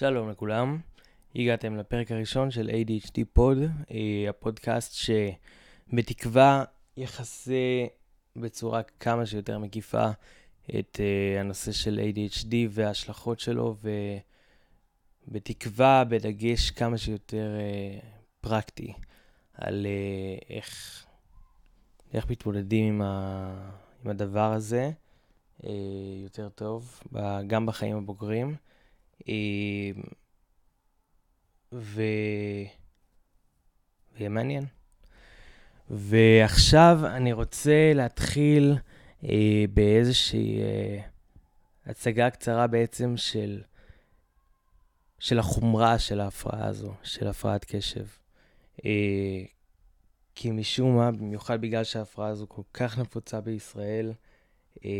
שלום לכולם, הגעתם לפרק הראשון של ADHD פוד, אה, הפודקאסט שבתקווה יחסה בצורה כמה שיותר מקיפה את uh, הנושא של ADHD וההשלכות שלו, ובתקווה בדגש כמה שיותר uh, פרקטי על איך, איך מתמודדים עם, ה, עם הדבר הזה יותר טוב, גם בחיים הבוגרים. ו... ויהיה מעניין. ועכשיו אני רוצה להתחיל אה, באיזושהי אה, הצגה קצרה בעצם של, של החומרה של ההפרעה הזו, של הפרעת קשב. אה, כי משום מה, במיוחד בגלל שההפרעה הזו כל כך נפוצה בישראל, אה,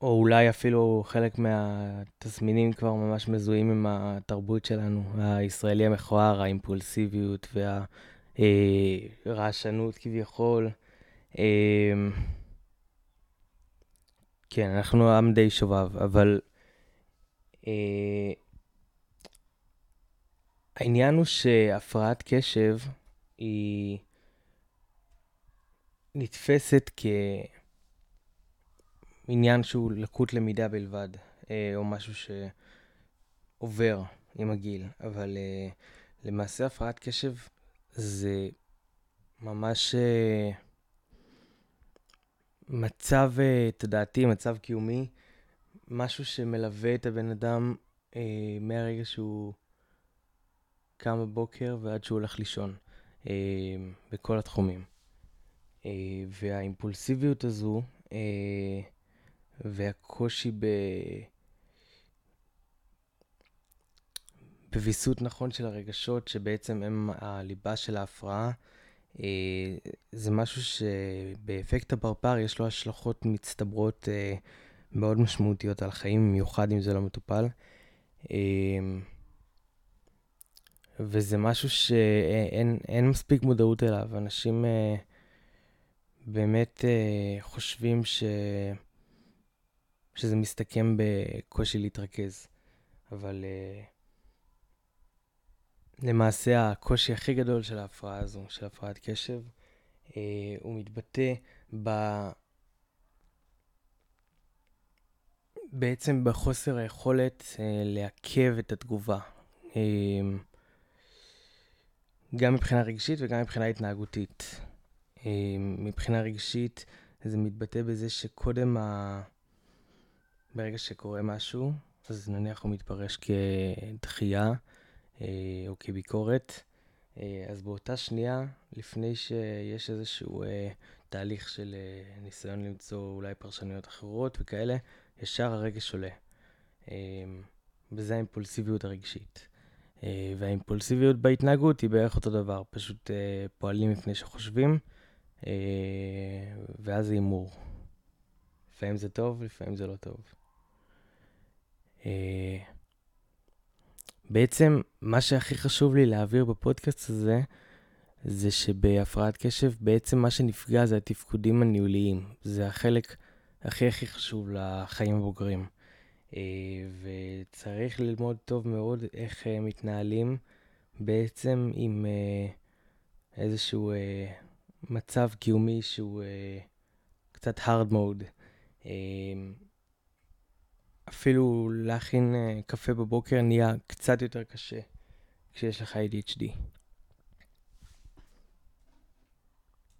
או אולי אפילו חלק מהתסמינים כבר ממש מזוהים עם התרבות שלנו, הישראלי המכוער, האימפולסיביות והרעשנות כביכול. אמ, כן, אנחנו עם די שובב, אבל אה, העניין הוא שהפרעת קשב היא נתפסת כ... עניין שהוא לקות למידה בלבד, אה, או משהו שעובר עם הגיל, אבל אה, למעשה הפרעת קשב זה ממש אה, מצב תודעתי, מצב קיומי, משהו שמלווה את הבן אדם מהרגע שהוא קם בבוקר ועד שהוא הולך לישון, בכל התחומים. והאימפולסיביות הזו, והקושי ב... בוויסות נכון של הרגשות, שבעצם הם הליבה של ההפרעה, אה, זה משהו שבאפקט הברפר יש לו השלכות מצטברות אה, מאוד משמעותיות על החיים, במיוחד אם זה לא מטופל. אה, וזה משהו שאין מספיק מודעות אליו. אנשים באמת חושבים ש... שזה מסתכם בקושי להתרכז. אבל uh, למעשה הקושי הכי גדול של ההפרעה הזו, של הפרעת קשב, uh, הוא מתבטא ב... בעצם בחוסר היכולת uh, לעכב את התגובה. גם מבחינה רגשית וגם מבחינה התנהגותית. מבחינה רגשית זה מתבטא בזה שקודם ה... ברגע שקורה משהו, אז נניח הוא מתפרש כדחייה אה, או כביקורת, אה, אז באותה שנייה, לפני שיש איזשהו אה, תהליך של ניסיון למצוא אולי פרשנויות אחרות וכאלה, ישר הרגש עולה. וזה האימפולסיביות הרגשית. והאימפולסיביות בהתנהגות היא בערך אותו דבר, פשוט פועלים לפני שחושבים, ואז זה הימור. לפעמים זה טוב, לפעמים זה לא טוב. אה, בעצם, מה שהכי חשוב לי להעביר בפודקאסט הזה, זה שבהפרעת קשב, בעצם מה שנפגע זה התפקודים הניהוליים. זה החלק הכי הכי חשוב לחיים הבוגרים. אה, וצריך ללמוד טוב מאוד איך אה, מתנהלים בעצם עם איזשהו מצב קיומי שהוא קצת hard mode. אפילו להכין uh, קפה בבוקר נהיה קצת יותר קשה כשיש לך ADHD.